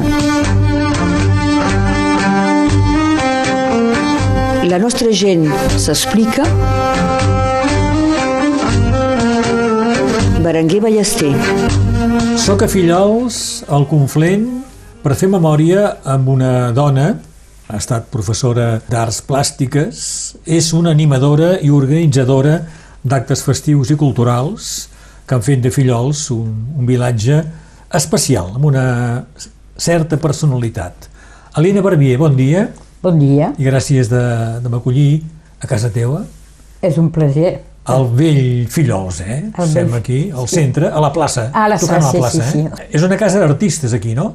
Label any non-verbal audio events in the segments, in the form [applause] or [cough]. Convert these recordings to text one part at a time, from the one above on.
història. La nostra gent s'explica. Berenguer Ballester. Soc a Fillols, al Conflent, per fer memòria amb una dona, ha estat professora d'arts plàstiques, és una animadora i organitzadora d'actes festius i culturals que han fet de Fillols un, un vilatge especial, amb una certa personalitat. Alina Barbier, bon dia Bon dia, i gràcies de, de m'acollir a casa teua. és un plaer. Al vell Fillols, eh? El vell- Estem aquí, al centre, a la plaça. A la tocant a plaça, la plaça, sí, eh? És una casa d'artistes aquí, no?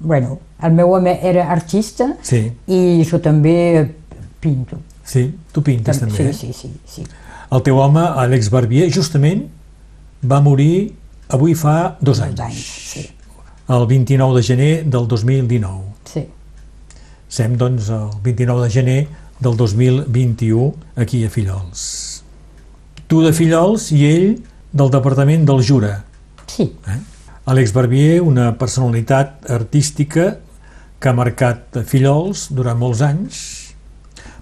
Bueno, el meu home era artista Sí, i jo també pinto. sí. Tu pintes també, sí, eh? sí, sí, sí. El teu home, Àlex Barbier, justament va morir avui fa dos anys. Dos anys, sí. El 29 de gener del 2019. sí. Sem, doncs, el 29 de gener del 2021 aquí a Fillols. Tu de Fillols i ell del departament del Jura. Sí, Àlex Barbier, una personalitat artística que ha marcat Fillols durant molts anys.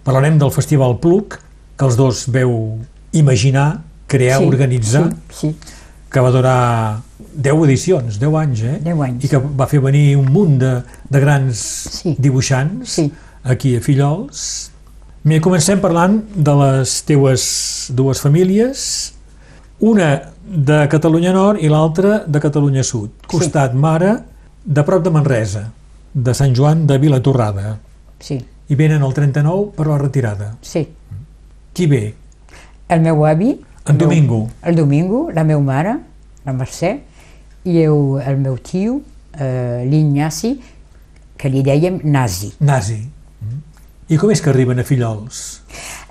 Parlarem del Festival Pluc, que els dos veu imaginar, crear, sí, organitzar, Sí, sí. que va durar 10 edicions, 10 anys, eh? 10 anys. I que va fer venir un munt de, de grans Sí. dibuixants Sí. aquí a Fillols. Mira, comencem parlant de les teues dues famílies, una de Catalunya Nord i l'altra de Catalunya Sud, costat mare, de prop de Manresa, de Sant Joan de Vilatorrada, sí, i venen el 39 per la retirada. sí. Qui ve? El meu avi... En Domingo. El Domingo, la meva mare, la Mercè, i el meu tio, eh, l'Ignasi, que li dèiem Nazi. Nazi. Mm. I com és que arriben a Fillols?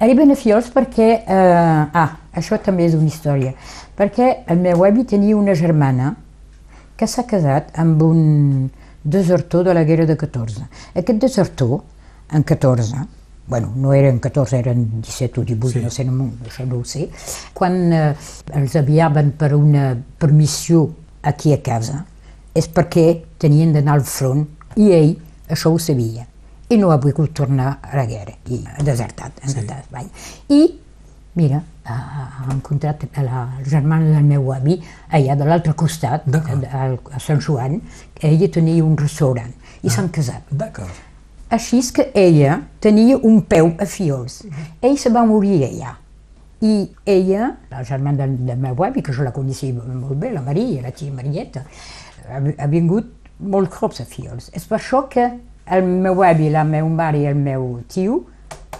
Arriben a Fiols perquè... Eh, ah, això també és una història. Perquè el meu avi tenia una germana que s'ha casat amb un desertor de la guerra de 14. Aquest desertor, en 14, bueno, no eren 14, eren 17 o 18, Sí. no sé, no, això no ho sé, quan eh, els aviaven per una permissió aquí a casa, és perquè tenien d'anar al front i ell això ho sabia i no ha volgut tornar a la guerra i ha desertat, ha Espanya. I mira, ha, encontrat la germana del meu avi allà de l'altre costat, a, a Sant Joan, que ella tenia un restaurant i s'han casat. D'acord. Així és que ella tenia un peu a Fiols. Ell se va morir allà. I ella, la germana del, del meu avi, que jo la coneixia molt bé, la Maria, la tia Marieta, ha, ha vingut molt cops a Fiols. És per això que el meu avi, la meva mare i el meu tio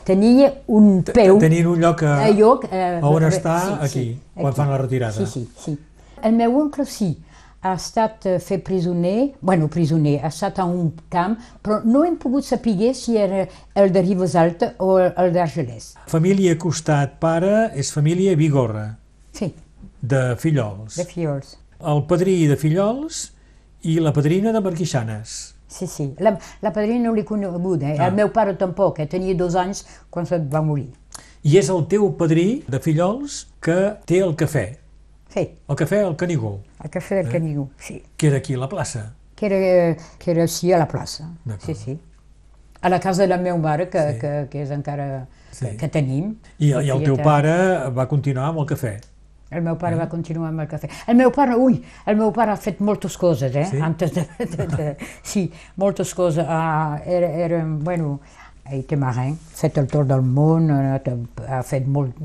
tenia un peu... Tenien un lloc a, a lloc, eh, a on està sí, aquí, sí, quan aquí. fan la retirada. Sí, sí, sí. El meu oncle sí, ha estat eh, fet presoner, bueno, presoner, ha estat a un camp, però no hem pogut saber si era el de Ribes Alta o el d'Argelès. Família costat pare és família Vigorra, Sí, de Fillols. de Fiols. El padrí de Fillols i la padrina de Marquixanes. Sí, sí. La, la padrina no l'he coneguda, eh? Ah. el meu pare tampoc, eh? tenia dos anys quan se va morir. I és el teu padrí de Fillols que té el cafè, Sí, el cafè al Canigó, el cafè del Canigó, sí. que era aquí a la plaça. Que era, que era sí a la plaça. Sí, sí. A la casa de la meva mare, que, Sí. que, que és encara... Sí. Que, que tenim. I, i el teu pare va continuar amb el cafè. El meu pare va continuar amb el cafè. El meu pare, ui, el meu pare ha fet moltes coses, eh? Sí? Antes de, de, de, sí, moltes coses. Ah, era, era, bueno, ell té marin, fet el tour del món, ha, ha fet molt,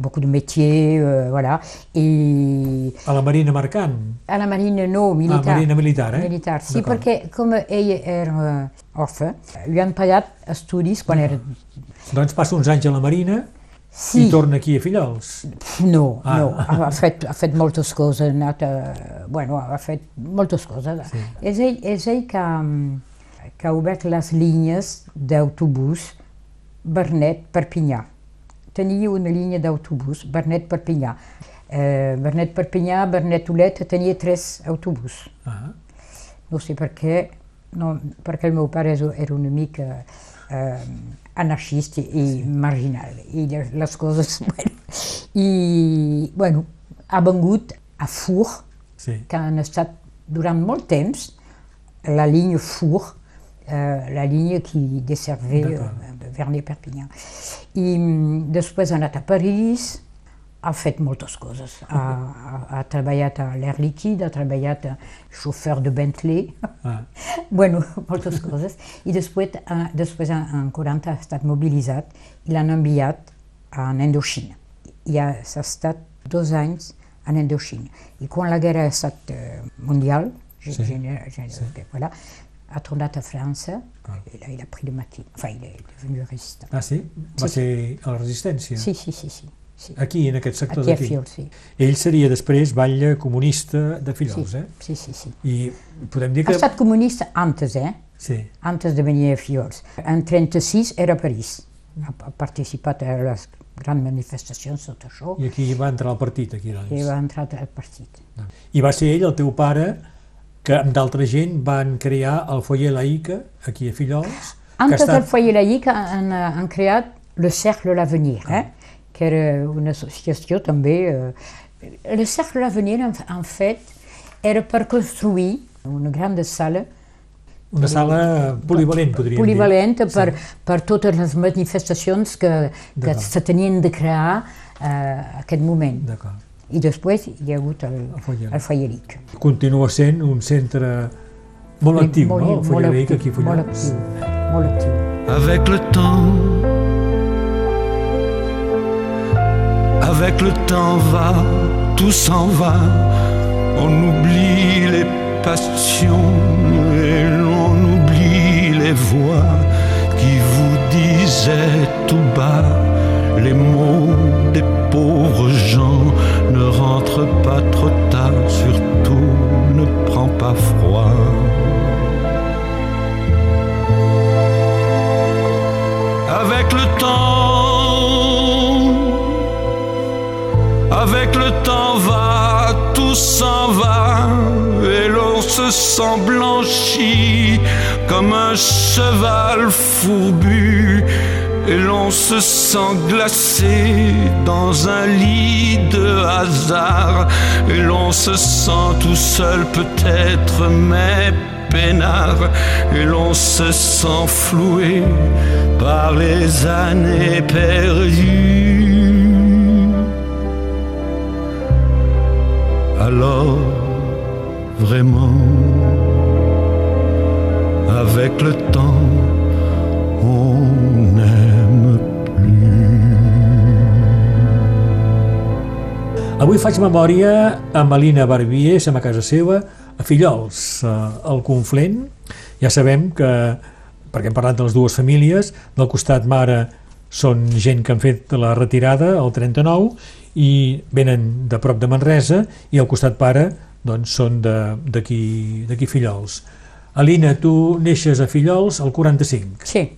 beaucoup de métiers, euh, voilà. I A la Marina Mercant. a la marina no, militar. Ah, marina militar, eh? Militar, sí, perquè com ell era orfe, li han pagat estudis quan era... Doncs passa uns anys a la Marina Sí. i torna aquí a Fillols. No, Ah. no, ha ha fet, ha fet moltes coses, ha anat a, bueno, ha fet moltes coses. Sí. És ell, és ell que, mm, que ha obert les línies d'autobús Bernet-Perpinyà. Tenia una línia d'autobús Bernet-Perpinyà. Eh, Bernet-Perpinyà, Bernet-Olet, tenia tres autobús. Ah. No sé per què, no, perquè el meu pare era una mica eh, anarquista i marginal, i les- coses, [laughs] bueno, i, bueno, ha vengut a Fur, Sí. que han estat durant molt temps la Four, euh, la ligne qui desservait euh, Vernet-Perpignan. Mm, després ha anat a París, ha fet moltes coses. Ha, ha, ha treballat a l'Air Liquide, ha treballat a xofer de Bentley, Ah, [laughs] bueno, moltes coses. I després, eh, després en, en 40 ha estat mobilitzat i l'han enviat a Indoxina. I ha, s'ha estat dos anys en Indoxina. I quan la guerra ha estat eh, mundial, Sí. gener, gener, sí. voilà, ha tornat a França Ah. i là, il a pris le maquis. Enfin, il est devenu résistant. ah sí? Va Sí. ser a la resistència? Sí, sí, sí, sí. sí. Aquí, en aquest sector Aquí a d'aquí. Fiol, sí. Ell seria després batlle comunista de Fillols, sí. eh? sí, sí, sí. I podem dir Ha que... estat comunista antes, eh? Sí, antes de venir a Fiols. En 36 era a París. Ha, ha participat a les grans manifestacions, tot això, i aquí va entrar al partit, aquí, doncs. i va entrar al partit. I va ser ell, el teu pare, que amb d'altra gent van crear el foyer Laïca, aquí a Fillols, Antes ha del estat... foyer laïc han, han creat le Cercle L'Avenir, eh? que era una associació també... Eh, le Cercle L'Avenir, en, en fet, era per construir una gran sala Una sala polivalent, podríem polivalent dir. per, per totes les manifestacions que, que se tenien de crear eh, aquest moment. D'acord. I després hi ha hagut el, El foyer. el Falleric. Continua sent un centre molt actiu, molt, no? El molt foyer Laïca actiu, aquí a molt Fillols. actiu, molt actiu. Avec le temps, avec le temps va, tout s'en va. On oublie les passions et l'on oublie les voix qui vous disaient tout bas les mots des pauvres gens. Ne rentre pas trop tard, surtout ne prends pas froid. avec le temps. Avec le temps va, tout s'en va, et l'on se sent blanchi comme un cheval fourbu, et l'on se sent glacé dans un lit de hasard, et l'on se sent tout seul peut-être, mais peinard, et l'on se sent floué par les années perdues. Alors, vraiment, avec le temps, Avui faig memòria amb Alina Barbier, som a casa seva, a Fillols, al Conflent. Ja sabem que, perquè hem parlat de les dues famílies, del costat mare són gent que han fet la retirada, el 39, i venen de prop de Manresa, i al costat pare doncs, són de- d'aquí d'aquí Fillols. Alina, tu neixes a Fillols el 45. Sí,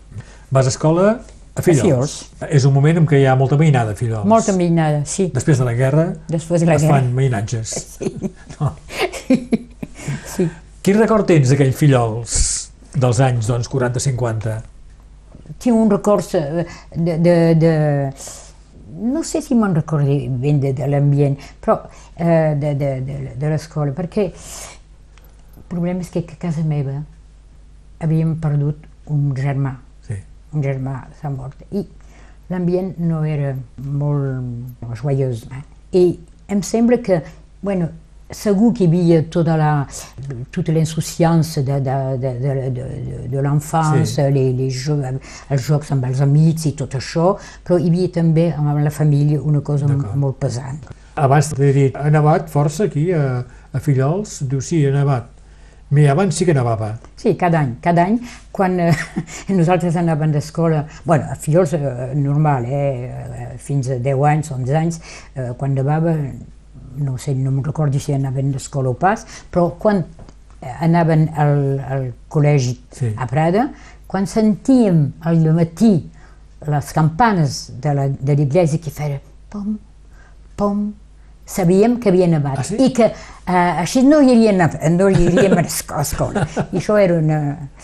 Vas a escola a Fillols. Fillols. És un moment en què hi ha molta veïnada a Fillols. molta minada, sí. Després de la guerra Després de la es guerra. fan veïnatges. [laughs] No. [laughs] Sí. Quin record tens d'aquell Fillols dels anys doncs, 40-50? Tinc un record de, de, de... No sé si me'n recordo ben de, de l'ambient, però eh, de, de, de, de l'escola, perquè el problema és que a casa meva havíem perdut un germà, Sí. Un germà s'ha mort, i l'ambient no era molt joiós. Eh? I em sembla que, bueno, segur que hi havia tota la, tota l'insouciance de, de, de, de, de, de, de l'enfance, Sí. les, les jocs, els jocs amb els amics i tot això, però hi havia també amb la família una cosa molt pesant. Abans t'he dit, ha nevat força aquí a, a Fillols? Diu, sí, ha nevat. Abans sí que nevava. Sí, cada any, cada any, quan eh, [laughs] nosaltres anàvem d'escola, bueno, a Fillols eh, normal, eh, eh, fins a 10 anys, 11 anys, eh, quan nevava, no sé, no me'n recordo si anaven d'escola o pas, però quan eh, anaven al, al col·legi Sí. a Prada, quan sentíem al matí les campanes de la- de l'església que feien pom, pom, sabíem que havia nevat Ah, sí? i que eh, així no hi iríem, a- no hi iríem a l'esco- a escola. I això era una...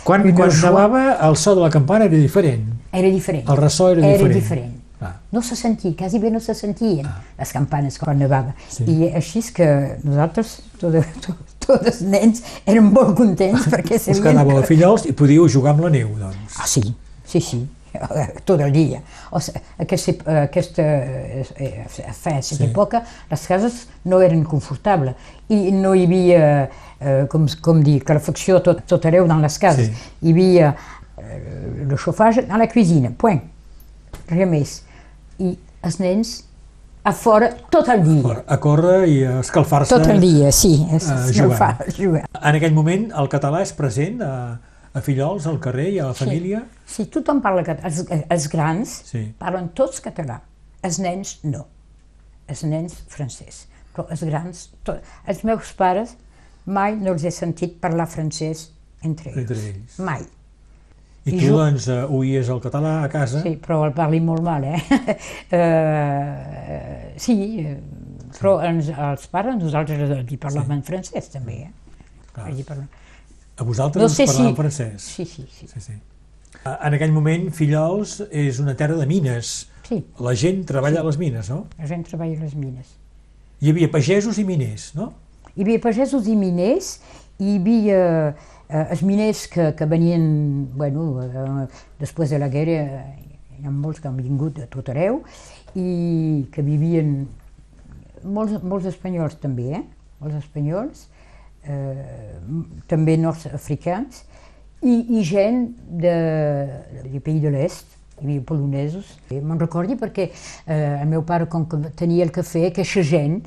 Quan, una quan nevava, el so de la campana era diferent. Era diferent. El ressò era diferent. Era diferent. Ah. No se sentia, quasi bé no se sentien les campanes quan nevava. Sí. I així és que nosaltres, tot, [laughs] tot, tots els nens eren molt contents perquè Us sabien quedàveu a Fillols i podíeu jugar amb la neu, doncs. Ah, sí, sí, sí, [laughs] tot el dia. O sigui, aquesta, aquesta, eh, a aquesta Sí. època les cases no eren confortables i no hi havia, eh, com, com dir, calefacció tot, tot arreu dans les cases. Sí. Hi havia eh, el chauffage a la cuisine, point, res més. I els nens a fora tot el dia. A córrer i a escalfar-se. Tot el dia, sí, eh, jugant. fa, jugar. En aquell moment el català és present a, a Fillols, al carrer i a la família? Sí, tothom parla català. Els, els grans Sí. parlen tots català. Els nens no. Els nens francès. Però els grans, tot. els meus pares mai no els he sentit parlar francès entre ells. Entre ells. Mai. I, I tu, jo- doncs, uh, oies el català a casa? Sí, però el parli molt mal, eh? [laughs] eh sí, eh, però ens, els pares, nosaltres hi parlàvem francès també, eh? Clar. Allí parlàvem. A vosaltres No us sé parlàvem si- francès? Sí, sí, sí. sí, sí. En aquell moment, Fillols és una terra de mines. Sí, La gent treballa a les mines, no? la gent treballa a les mines. Hi havia pagesos i miners, no? Hi havia pagesos i miners, hi havia eh, els miners que, que venien, bueno, eh, després de la guerra, hi ha molts que han vingut de tot arreu, i que vivien, molts, molts espanyols també, eh? molts espanyols, també nord-africans, i, i gent de, del país de l'est, hi havia polonesos. Me'n recordo perquè eh, el meu pare, com que tenia el cafè, aquesta gent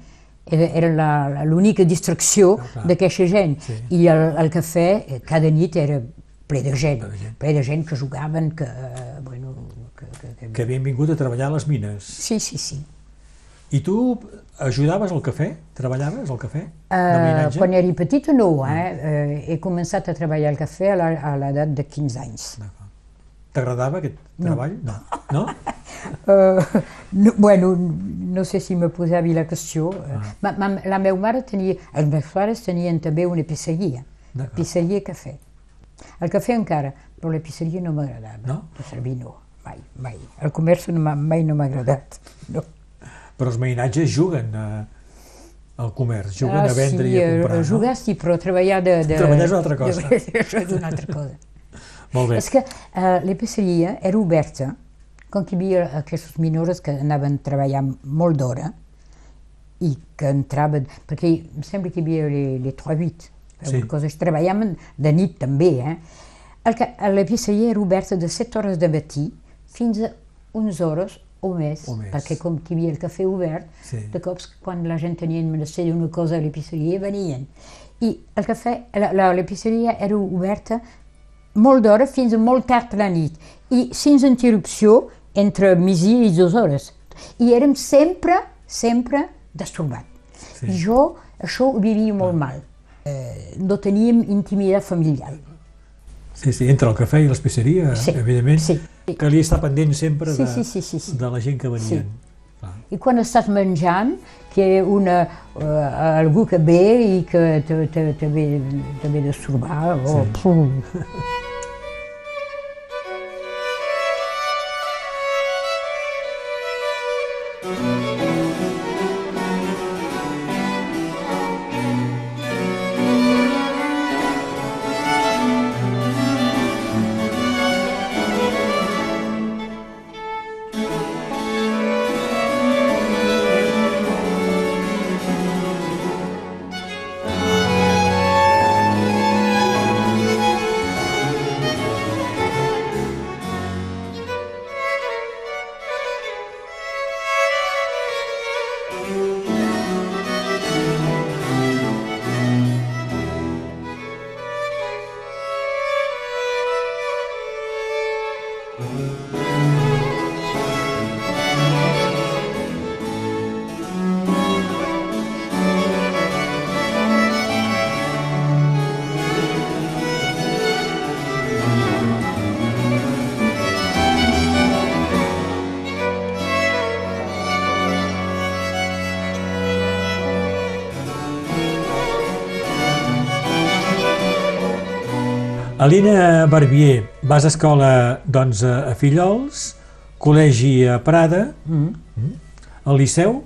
era, era l'única distracció Ah, clar. d'aquesta gent. Sí. I el, el cafè eh, cada nit era ple de gent, Ple de gent. ple de gent que jugaven, que, eh, bueno, que, que, que... Que havien vingut a treballar a les mines. Sí, sí, sí. I tu ajudaves al cafè? Treballaves al cafè? Uh, quan era petita no, eh? Uh, he començat a treballar al cafè a l'edat de 15 anys. T'agradava aquest treball? No. No? Uh, [laughs] no, bueno, no sé si me posava la qüestió. Uh, ma, ma, la meva mare tenia, els meus pares tenien també una pisseria, D'acord. pisseria i cafè. El cafè encara, però la pisseria no m'agradava. No? De servir no, mai, mai. El comerç no mai no m'ha agradat. No. Però els mainatges juguen a, al comerç, juguen Ah, a vendre sí, i a eh, comprar, Jugar sí, però treballar de... de Treballar és una altra cosa. De, això és una altra cosa. no? [laughs] Molt bé. És que uh, l'épiceria era oberta, com que hi havia aquestes minores que anaven a treballar molt d'hora i que entraven, perquè em sembla que hi havia les, les 3-8, Sí. coses, treballaven de nit també. Eh? El que- L'épiceria era oberta de 7 hores de matí fins a 11 hores o més, O més. perquè com que hi havia el cafè obert, Sí. de cops quan la gent tenia menester d'una cosa a l'épiceria venien. I el cafè, l'épiceria era oberta molt d'hora fins a molt tard la nit i sense interrupció entre migdia i dues hores. I érem sempre, sempre destorbats. Sí. Jo això ho vivia molt mal. Eh, no teníem intimitat familiar. Sí, sí, entre el cafè i l'especeria, Sí, evidentment, sí. Calia estar pendent sempre Sí, de, sí, sí, sí, sí. de la gent que venien. Clar. I quan estàs menjant, que una, uh, algú que ve i que te, te, te, ve, te ve destorbar, o... Sí. Puh. [laughs] Alina Barbier, vas a escola doncs, a Fillols, col·legi a Prada, Mm. al Liceu,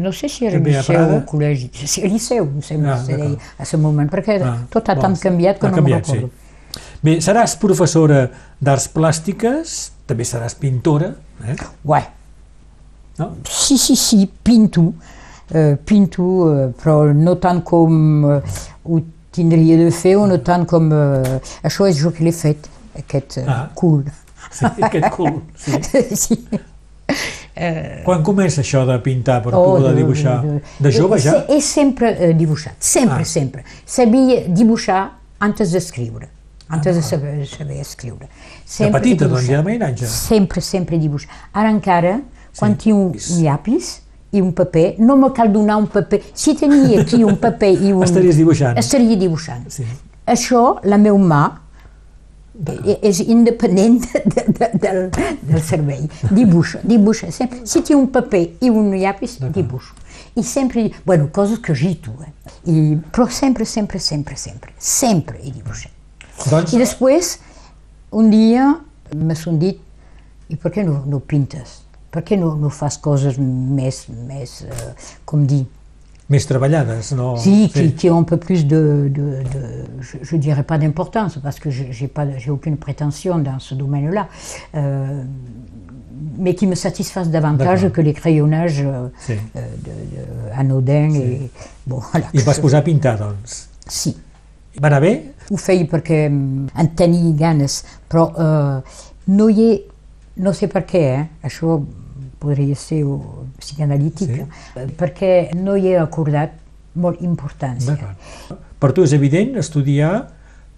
no sé si era També liceu o col·legi, sí, liceu, em sembla Ah, que deia a aquest moment, perquè Ah, tot ha bon, tant canviat que ha no canviat, me'n recordo. Bé, seràs professora d'arts plàstiques, també seràs pintora, eh? Ouais. no? Si, si, si, pinto, eh, pinto, eh, però no tant com ho tindria de fer no tant com... Eh, això és jo que l'he fet, aquest eh, Ah. cul. Sí, aquest cul. Sí. sí. Quan comença això de pintar per Oh, poder dibuixar? De jove és, ja? És sempre eh, dibuixat, sempre, Ah. sempre. Sabia dibuixar antes d'escriure, antes de saber, saber escriure. De Sempre petita, doncs, ja de mainatge. Sempre, sempre dibuixar. Ara encara, quan Sí. tinc un llapis i un paper, no me cal donar un paper. Si tenia aquí un paper i un... [laughs] Estaries dibuixant. Estaria dibuixant. Sí. Això, la meva mà, eh, és independent de, de, del, del cervell. Dibuixa, dibuixa. Sempre. Si tinc un paper i un llapis, dibuixo. I sempre, bueno, coses que agito, eh? I, però sempre, sempre, sempre, sempre, sempre he dibuixat. Doncs, I després, un dia, me son dit, i per què no, no pintes? Per què no, no fas coses més, més eh, com dir, més treballades, no? si, qui, qui ont un peu plus de, de, de- je, je dirais pas d'importance, parce que je j'ai pas, j'ai aucune prétention dans ce domaine-là, euh, mais qui me satisfassent davantage que les crayonnages euh, Sí. euh, de, de anodins et bon voilà. I vas posar a pintar, doncs. Si, Va anar bé? ho feia perquè mm, en tenia ganes, però eh, no hi he, no sé per què, eh? això podria ser psicanalítica, eh, perquè no hi he acordat molt importància. Per tu és evident estudiar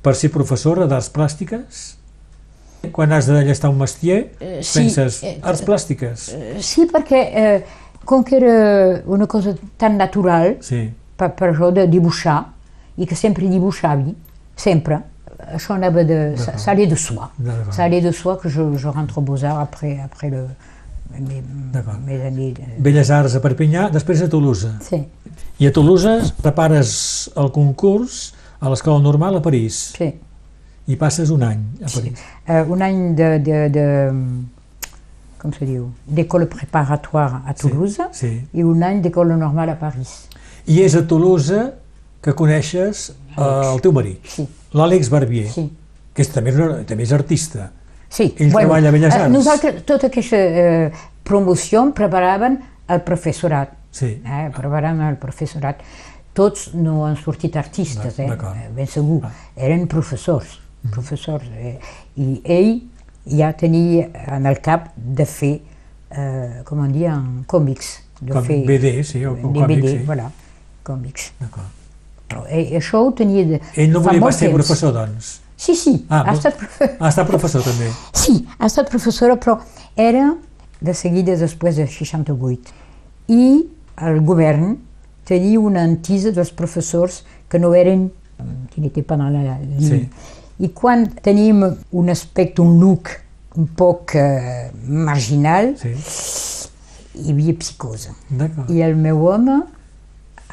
per ser professora d'arts plàstiques? Quan has de llestar un mestier, Eh, sí, penses, eh, arts plàstiques? Eh, Sí, perquè eh, com que era una cosa tan natural Sí, per, per jo de dibuixar, i que sempre dibuixava, sempre, anava de... Ça, ça allait de soi. Ça allait de soi que je, je rentre aux Beaux-Arts après, après le, mes, mes années. De... Belles Arts a Perpinyà, després a Toulouse. Sí, I a Toulouse prepares el concurs a l'Escola Normal a París sí. i passes un any a París. Euh, un any de, de, de com se diu, d'école préparatoire à Toulouse sí. i un any d'école normale à Paris. I és a Toulouse que coneixes eh, el teu marit, Sí, l'Àlex Barbier, sí. que és, també, és una- també és artista. Sí, Ell treballa a Belles eh, Arts. Nosaltres, tota aquesta eh, promoció preparaven el professorat. Sí. Eh, preparaven el professorat. Tots no han sortit artistes, eh, eh, ben segur. Ah. Eren professors. professors eh, I ell ja tenia en el cap de fer, eh, com en diuen, còmics. De Com fer BD, sí, o com DVD, còmics, sí. voilà, còmics. D'acord. Però eh, això ho tenia de, Ell no fa volia ser temps. professor, doncs. Sí, sí, Ah, ha estat professor. Ha [laughs] estat professor, també. Sí, ha estat professora, però era de seguida després de 68. I el govern tenia una antisa dels professors que no eren, qui n'étaient pas dans la ligne. Sí. I quan tenim un aspecte, un look un poc eh, marginal, Sí. hi havia psicosa. I el meu home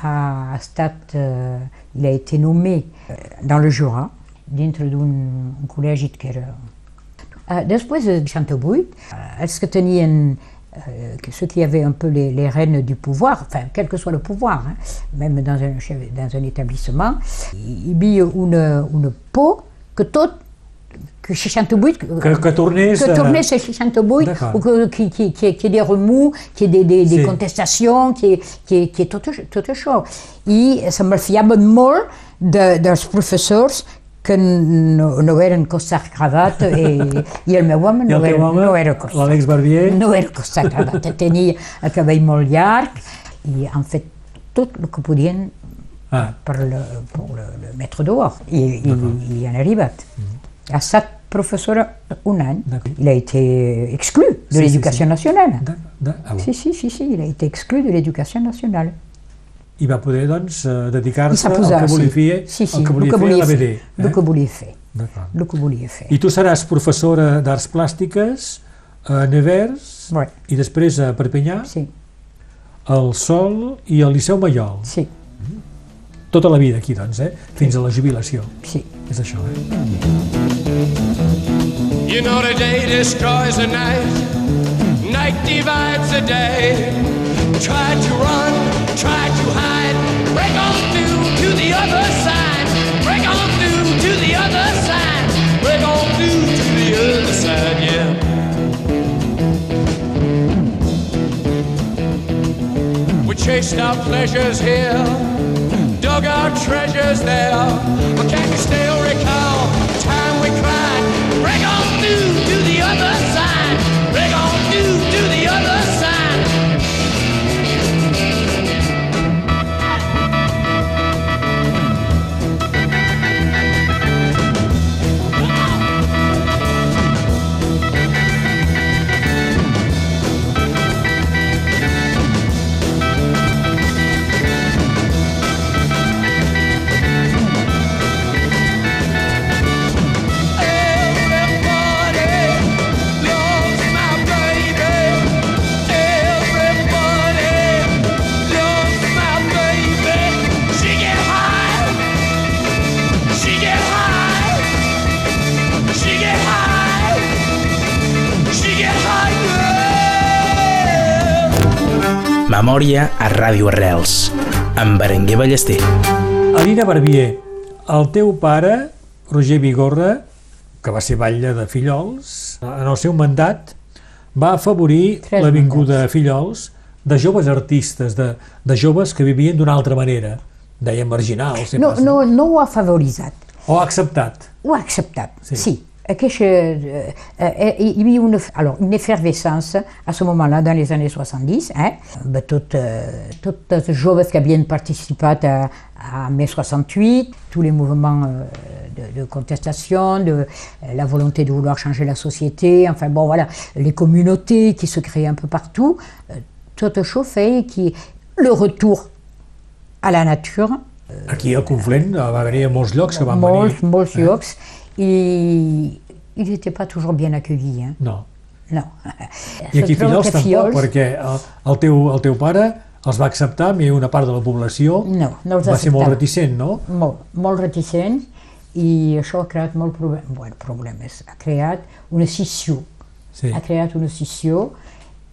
ha estat, eh, il a été nommé eh, dans le Jura, dintre d'un un col·legi que era... Eh, després de 68, eh, els que tenien, eh, que ceux qui avaient un peu les, les rênes du pouvoir, enfin, quel que soit le pouvoir, hein, même dans un, chef- dans un établissement, hi havia una, una por que tot, que 68, Que, que tornés... que tornés a 68, D'accord. ou que- ait qu'il y ait des remous, ait des, des, des Sí. contestacions, y ait, qu'il y ait tot, tot això. I se me fiaven molt de, dels professors que no, no eren costat cravat i, i el meu home no era, home, no era costat. l'Àlex Barbier, No era costat cravat, tenia el cabell molt llarg i han fet tot el que podien ah, per, le, per le, le mettre dehors. I, i, i han arribat. Ha estat professora un any. Il a été exclu de Sí, sí, l'éducation sí. bon. Si, si, si, si, il a été exclu de l'éducation nationale. I va poder, doncs, eh, dedicar-se al que volia sí. fer, sí, sí, al que volia el que fer a la volia BD. fer. El que volia fer. El que volia fer. I tu seràs professora d'arts plàstiques a Nevers Ouais, i després a Perpinyà, sí, al Sol i al Liceu Mallol. sí, Tota la vida aquí, doncs, eh? fins a la jubilació. sí. És això, eh? You know the day destroys the night, night divides the day. Try to run, try to hide. Break on through to the other side. Break on through to the other side. Break on through to the other side, yeah. We chased our pleasures here, dug our treasures there. But can you still recall the time we cried? Memòria a Ràdio Arrels, amb Berenguer Ballester. Alina Barbier, el teu pare, Roger Vigorra, que va ser batlle de Fillols, en el seu mandat va afavorir Tres la vinguda a Fillols de joves artistes, de, de joves que vivien d'una altra manera, deien marginals, No, sempre, no, no ho ha favoritzat, o ha acceptat. ho ha acceptat, Sí. sí. Aquesta, euh, euh, il y a eu une, alors, une effervescence à ce moment-là, dans les années 70, hein, de toutes, euh, toutes les joves qui avaient participé à, à mai 68, tous les mouvements euh, de, de contestation, de euh, la volonté de vouloir changer la société, enfin bon voilà, les communautés qui se créaient un peu partout, euh, chose fait qui le retour à la nature, Aquí al Conflent va venir a molts llocs que van molts, venir... molts llocs, i ils n'étaient pas toujours bien accueillis. Hein? No. No. I aquí Fillols tampoc, perquè el, el, teu, el teu pare els va acceptar, i una part de la població No, no els va ser molt reticent, no? Molt, molt reticent i això ha creat molt problem, bueno, problemes. Ha creat una scissió. Sí. Ha creat una scissió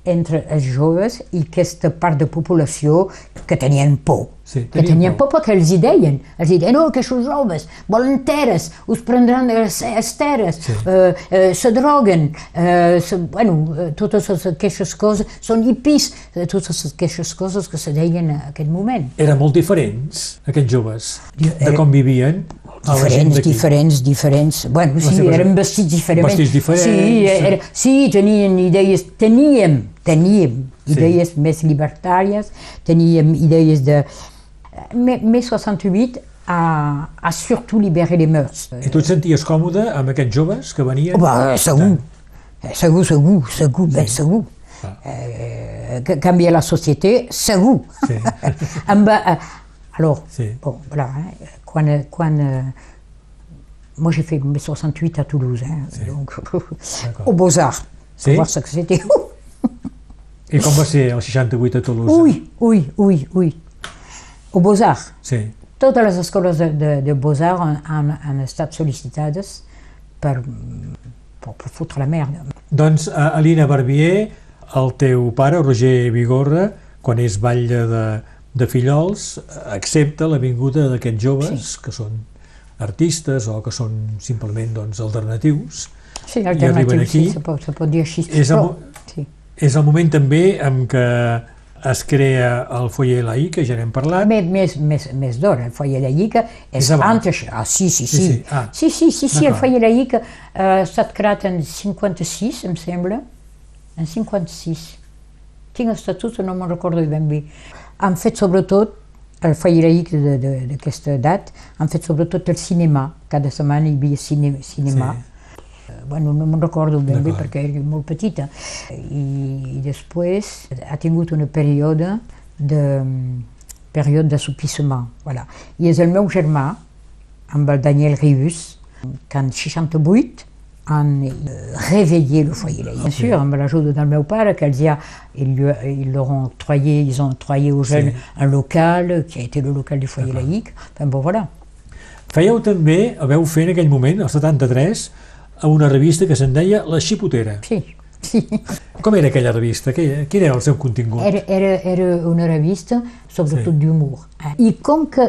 entre els joves i aquesta part de població que tenien por. Sí, que tenien tenien por. por perquè els hi deien. Els hi deien, no, que aquests joves volen terres, us prendran les, les terres, Sí. eh, eh, se droguen, eh, se, bueno, eh, totes aquestes coses, són hippies, eh, totes aquestes coses que se deien en aquell moment. Eren molt diferents, aquests joves, de era- com vivien Diferents, diferents, diferents. Bueno, sí, eren vestits diferents. Vestits diferents. Sí, era, sí tenien idees, teníem, teníem Sí. idees més libertàries, teníem idees de... Mais 68 a, a surtout libéré les mœurs. I tu et senties còmode amb aquests joves que venien? Oh, bah, segur, Eh, segur, segur, segur, ben segur. Ah. Que- canviar la société, segur. Sí. [laughs] Amb, euh, alors, Sí. bon, voilà, hein, quan, quan, euh, moi j'ai fait mes 68 à Toulouse, hein, donc, au Beaux-Arts, Sí? pour voir ce que c'était. I com va ser el 68 a Toulouse? Oui, oui, oui, oui. Au Beaux-Arts. Sí. Totes les escoles de, de, de Beaux-Arts han, han, han estat sol·licitades per, per, per fotre la merda. Doncs, Alina Barbier, el teu pare, Roger Vigorra, quan és batlle de, de Fillols, accepta la vinguda d'aquests joves Sí. que són artistes o que són simplement doncs, alternatius. Sí, I arriben aquí. sí, se pot, se pot dir així. És el Però, sí. És el moment també en què es crea el foyer laïc, que ja n'hem parlat. Més, més, més, més d'hora, el foyer laïc és És abans. antes. Ah, sí, sí, Sí, sí. sí, ah. sí, sí, sí, sí, el foyer laïc eh, ha estat creat en 56, em sembla. En 56. Tinc estatut, no me'n recordo ben bé. Han fet sobretot el de- d'aquesta edat, han fet sobretot el cinema. Cada setmana hi havia cine, cinema. Sí. Eh, Bueno, no me'n recordo ben bé perquè era molt petita. I, i després ha tingut un període de període d'assopissement. Voilà. I és el meu germà, amb el Daniel Rius, que en 68 han eh, réveillé le foyer laïque. Bien sûr, amb l'ajuda del meu pare, qu'elles y a, ils, lui, ils leur ont octroyé, ils ont octroyé aux jeunes un local, qui a été le local du foyer laïque. Enfin, bon, voilà. Fèieu també, veu fer en aquell moment, el 73, a una revista que se'n deia La Xipotera. Sí, Sí. Com era aquella revista? Què- Quin era el seu contingut? Era, era, era una revista, sobretot Sí. d'humor. Eh? I com que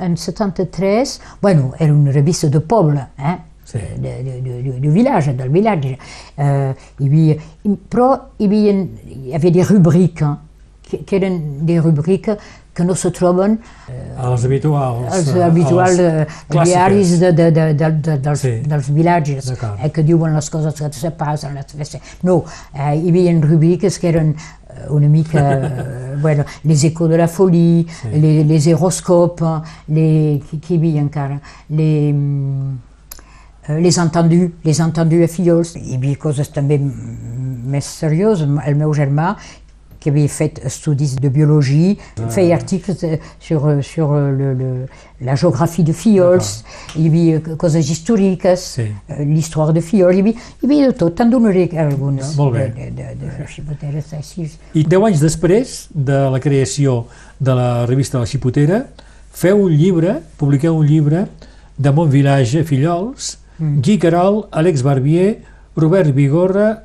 en 73, bueno, era una revista de poble, eh? De village, del village. Eh, hi havia, i- però hi havia, hi havia des rubriques, que, que eren des rubriques que no se troben Els habituals. els habituals els eh, clàssiques. diaris de, de, de, de, de, dels, Sí. dels vilatges D'acord. eh, que diuen les coses que se passen. les festes. No, eh, hi havia rubriques que eren una mica, eh, bueno, les échos de la folie, les, les horoscopes, les, qui, qui hi havia encara, les, les entendus, les entendus a fillols. Hi havia coses també més serioses. El meu germà, que havia fet estudis de biologia, feia articles eh, sur, sur le, le, la géographie de fillols, hi havia coses històriques, Sí. eh, l'histoire de fillols, hi havia, hi havia de tot, te'n donaré algunes Molt bé. de, de, de, de xipoteres així. I deu anys després de la creació de la revista La Xipotera, feu un llibre, publiqueu un llibre de Montvillage, Fillols, Gui Caral, Àlex Barbier, Robert Vigorra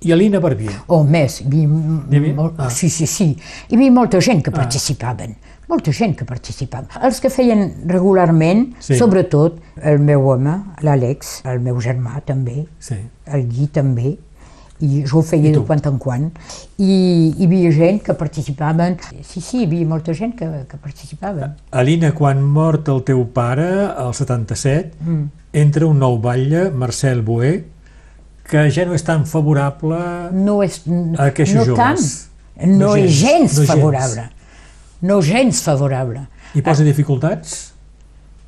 i Alina Barbier. O més, hi havia, Hi havia? molt, Ah. sí, sí, sí, hi havia molta gent que participaven, molta gent que participaven. Els que feien regularment, Sí. sobretot el meu home, l'Àlex, el meu germà també, Sí. el Gui també, i jo ho feia de quan en quan. I hi havia gent que participaven, sí, sí, hi havia molta gent que, que participaven. Alina, quan mort el teu pare, al 77, entra un nou batlle, Marcel Boé, que ja no és tan favorable No és... a aquests no joves. tant, no, No és gens, gens, no gens. favorable. No gens favorable. i posa dificultats?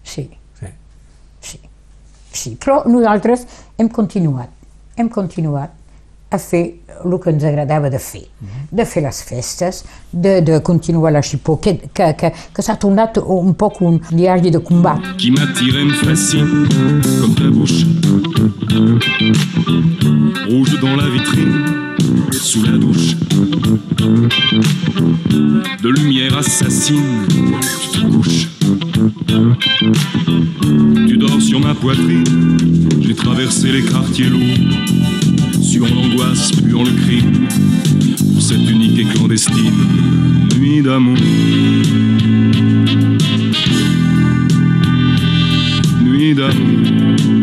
Sí. Sí. Sí, sí, però nosaltres hem continuat, hem continuat a fer el que ens agradava de fer, de fer les festes, de, de continuar la xipó, que, que, que, que s'ha tornat un poc un diari de combat. qui m'attire me fascine comme ta bouche. Rouge dans la vitrine, sous la douche. De lumière assassine, tu te couches. Tu dors sur ma poitrine, j'ai traversé les quartiers lourds. Sur l'angoisse, puant le crime, pour cette unique et clandestine nuit d'amour. nuit d'amour.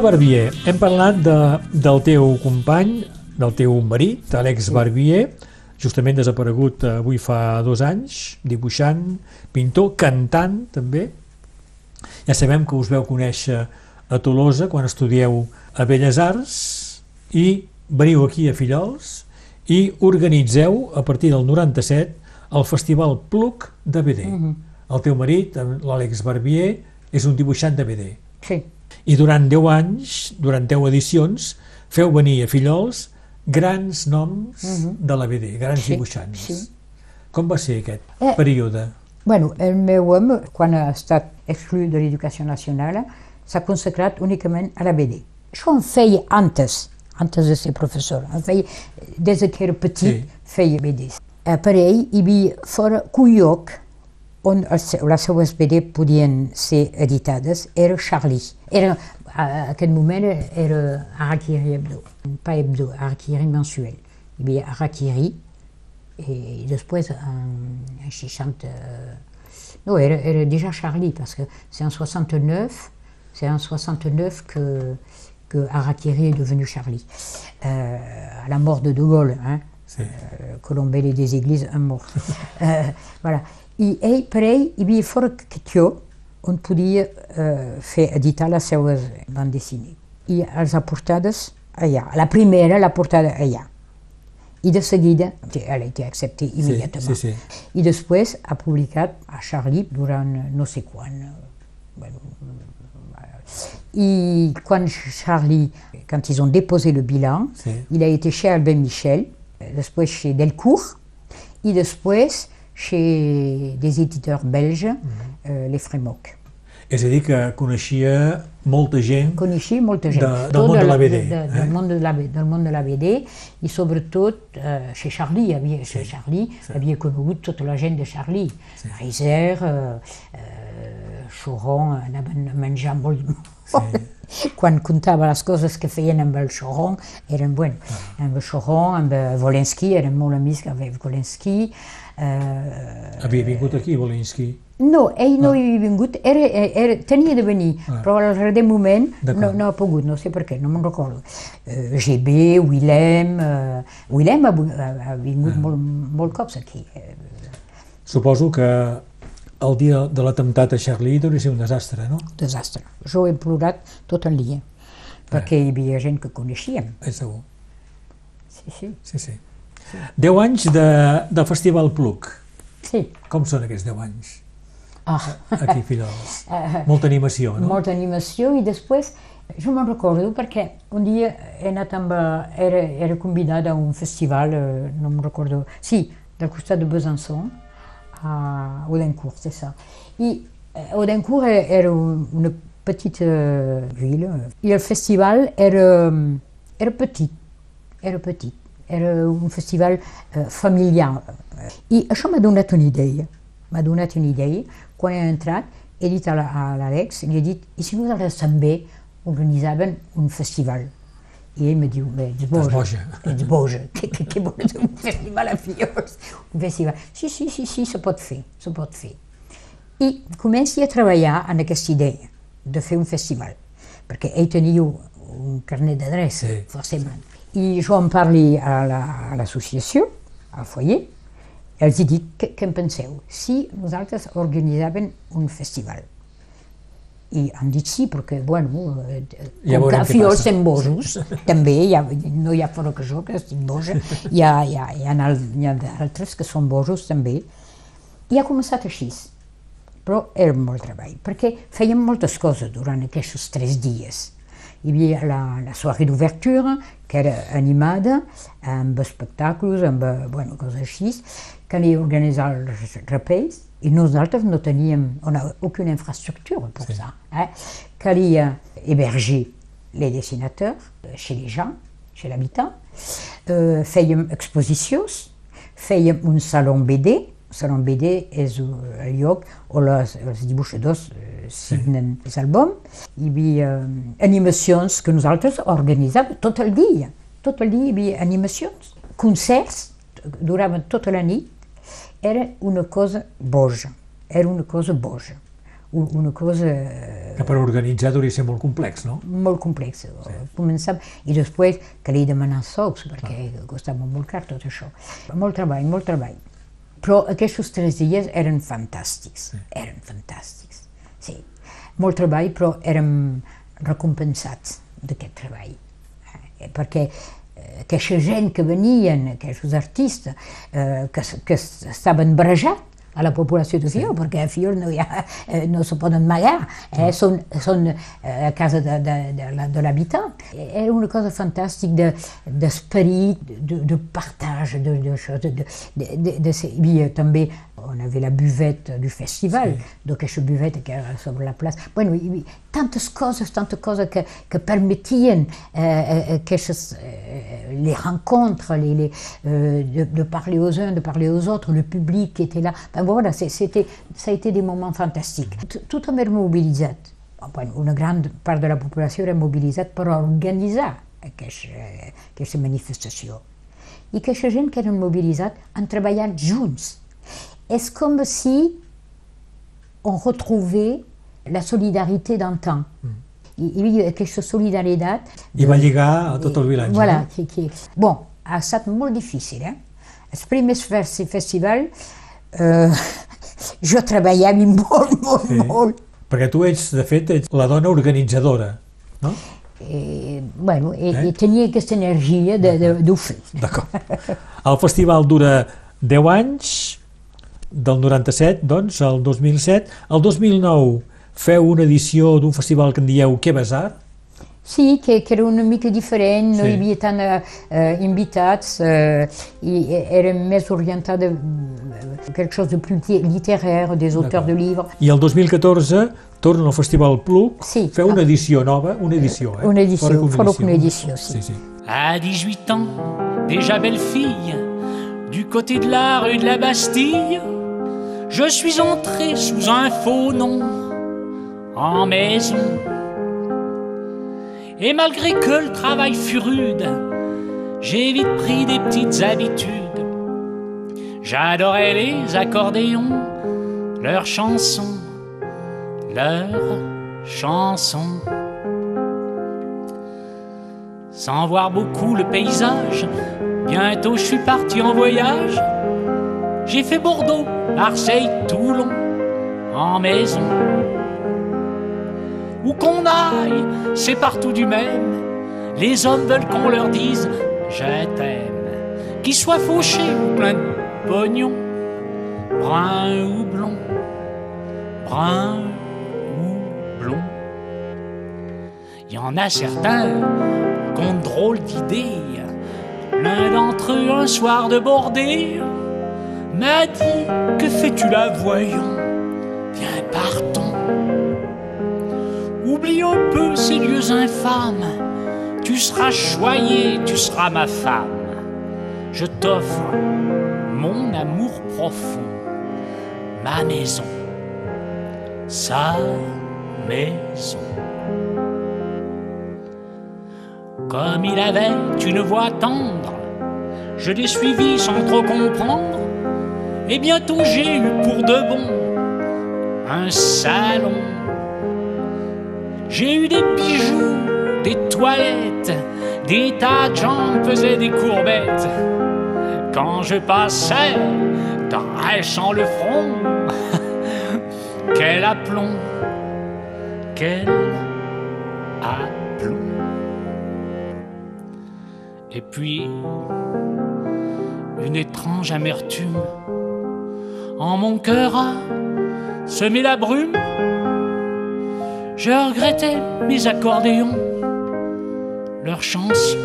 Barbier, hem parlat de, del teu company, del teu marit, Àlex Barbier, justament desaparegut eh, avui fa dos anys, dibuixant, pintor, cantant també. Ja sabem que us veu conèixer a Tolosa quan estudieu a Belles Arts i veniu aquí a Fillols i organitzeu a partir del 97 el Festival Pluc de BD. El teu marit, l'Àlex Barbier, és un dibuixant de BD. Sí, I durant 10 anys, durant 10 edicions, feu venir a Fillols grans noms de la BD, grans Sí, dibuixants. sí. Com va ser aquest Eh, període? Bueno, el meu home, quan ha estat exclut de l'educació nacional, s'ha consagrat únicament a la BD. Això em feia antes, antes de ser professor. Em feia, des que era petit, Sí. feia BD. A per ell hi havia fora un lloc on els, seu- les seues BD podien ser editades, era Charlie. Era, a aquest moment era Harakiri Hebdo. Pas Hebdo, Harakiri mensuel. Hi havia Harakiri, et després, en, en 60... euh, non, elle, elle est déjà Charlie, parce que c'est en 69, c'est en 69 que, que Harakiri est devenu Charlie. Euh, à la mort de De Gaulle, hein, Sí. euh, Colombelli des églises, un mort. [laughs] Euh, voilà. I ell, hi havia fora qüestió on podia eh, fer editar les seues bandes dessinades. I els ha portades allà. La primera la portada allà. I de seguida, elle a été acceptée immédiatement. sí, sí. I després ha publicat a Charlie durant no sé quan. Bueno, et quand Charlie, quand ils ont déposé le bilan, Sí. il a été chez Albert Michel, després chez Delcourt, et després chez des éditeurs belges, euh, les Frémoc. És a dir, que coneixia molta gent Coneixia molta gent. De- del món de la BD, de, eh? del, món de la, del món de la BD i sobretot eh, chez Charlie, havia, chez Charlie havia conegut tota la gent de Charlie. Sí. Reiser, eh, eh, Choron, anaven a menjar molt... [laughs] Quan contava les coses que feien amb el Choron, eren, bueno, Ah. amb el Choron, amb eh, Volensky, eren molt amics amb Volensky. Eh, havia vingut aquí, Wolinski. no, ell no hi havia vingut, era, era, tenia de venir, però al darrer moment no, no ha pogut, no sé per què, no me'n recordo. Uh, GB, Willem, uh, Willem ha, ha, vingut molt, molt cops aquí. Eh, Suposo que el dia de l'atemptat a Charlie deuria ser un desastre, no? desastre. Jo he plorat tot el dia, perquè hi havia gent que coneixíem. És segur. Sí, sí. Sí, sí. 10 anys de, del Festival Pluc. sí. Com són aquests 10 anys Ah. aquí Figueroles? Molta animació, no? molta animació i després jo me'n recordo perquè un dia he anat amb, eh, era, era convidada a un festival, eh, no me'n recordo, sí, del costat de Besançon, a Audencourt, c'est ça. I eh, Audencourt era, era un- una petite eh, ville i el festival era, era petit, era petit, era un festival eh, familiar. I això m'ha donat una idea, m'ha donat una idea. Quan he entrat, he dit a la- a l'Àlex, li he dit, i si nosaltres també organitzaven un festival? I ell me diu, "Bé, ets boja, boja." ets boja, què, què, què vols un festival a Figueroles? Un festival. Sí, sí, sí, sí, se pot fer, se pot fer. I comenci a treballar en aquesta idea de fer un festival, perquè ell tenia un carnet d'adreça, Sí, forcément. I jo en parli a la- l'associació, al foyer, i els dic, què, què en penseu? Si nosaltres organitzàvem un festival, i han dit sí, perquè, bueno, eh, Ja com que passa. som bojos, [laughs] també, hi ha, no hi ha fora que jo, que estic boja, hi ha, hi ha, hi ha, hi ha d'altres que són bojos també. I ha començat així, però era molt treball, perquè fèiem moltes coses durant aquests tres dies. Hi havia la, la soirée d'ouverture, que era animada, amb espectacles, amb eh, bueno, coses així, calia organitzar els rapells, i nosaltres no teníem on a, aucune infrastructure pour Sí. ça. Eh? Calia héberger les dessinateurs euh, chez les gens, chez l'habitant. Euh, fèiem exposicions, fèiem un salon BD, BD és el lloc on les, els dibuixadors uh, signen els àlbums. Hi havia um, animacions que nosaltres organitzàvem tot el dia. Tot el dia hi havia animacions, concerts, duraven tota la nit. Era una cosa boja, era una cosa boja, una cosa eh, Que per organitzar deuria ser molt complex, no? molt complexa. Començàvem, I després calia demanar sous, perquè costava molt car tot això. Molt treball, molt treball. Però aquests tres dies eren fantàstics, eren fantàstics. Sí, molt treball, però érem recompensats d'aquest treball. Eh, perquè eh, aquesta gent que venien, aquests artistes, eh, que, que estaven barrejats a la població de Fior, perquè a Fior no, hi ha, eh, no se poden magar, eh, són, són eh, a casa de, de, de, la- de l'habitant. Era una cosa fantàstica de- d'esperit, de, de partage, de, de, choses, de, de, de, de, de, ces- il y a també on avait la buvette du festival, donc aquesta buvette qui era sobre la place. Bueno, hi havia tantes coses, tantes coses que, que permetien eh, eh, aquestes, eh, les rencontres, les, les, euh, de, de parler aux uns, de parler aux autres, le public qui était là. Ben voilà, c'est- c'était, ça a été des moments fantastiques. T- Tothom era mobilitzat. Bueno, una gran part de la població era mobilitzat per organitzar aquesta, aquesta manifestació. I aquesta gent que eren mobilitzats han treballat junts. És com si on retrouvait la solidarité d'antan. Hi hi havia aquesta solidaritat. I va lligar a tot el vilatge, Voilà, qui, qui... Bon, ha estat molt difícil, eh? Els primers fes- festival, eh, [laughs] jo treballava molt, molt, Sí. molt. Perquè tu ets, de fet, ets la dona organitzadora, no? I, bueno, eh? i tenia aquesta energia de- de- d'oferir. D'acord. El festival dura 10 anys, del 97, doncs, al 2007. El 2009 feu una edició d'un festival que en dieu Que Basar, Sí, que, que era una mica diferent, no Sí. hi havia tant eh, eh, invitats eh, i era més orientada a quelque chose de plus li- littéraire, des auteurs de livres. i el 2014 torna al Festival Pluc, Sí. feu una edició nova, una edició, eh? Una edició, Fora fora una edició, sí. sí, sí. À 18 ans, déjà belle fille, du côté de la rue de la Bastille, je suis entré sous un faux nom, en maison. Et malgré que le travail fut rude, j'ai vite pris des petites habitudes. J'adorais les accordéons, leurs chansons, leurs chansons. Sans voir beaucoup le paysage, bientôt je suis parti en voyage. J'ai fait Bordeaux, Marseille, Toulon, en maison. Où qu'on aille, c'est partout du même. Les hommes veulent qu'on leur dise je t'aime. Qu'ils soient fauchés ou plein de pognon, brun ou blond, brun ou blond. Il y en a certains qui ont de drôles d'idées. L'un d'entre eux, un soir de bordée, m'a dit Que fais-tu là, voyons Viens, partons. Oublie un peu ces lieux infâmes. Tu seras choyé, tu seras ma femme. Je t'offre mon amour profond, ma maison, sa maison. Comme il avait une voix tendre, je l'ai suivi sans trop comprendre. Et bientôt j'ai eu pour de bon un salon. J'ai eu des bijoux, des toilettes, des tas de gens faisaient des courbettes. Quand je passais, dressant le front, [laughs] quel aplomb, quel aplomb. Et puis, une étrange amertume en mon cœur a semé la brume. Je regrettais mes accordéons, leurs chansons.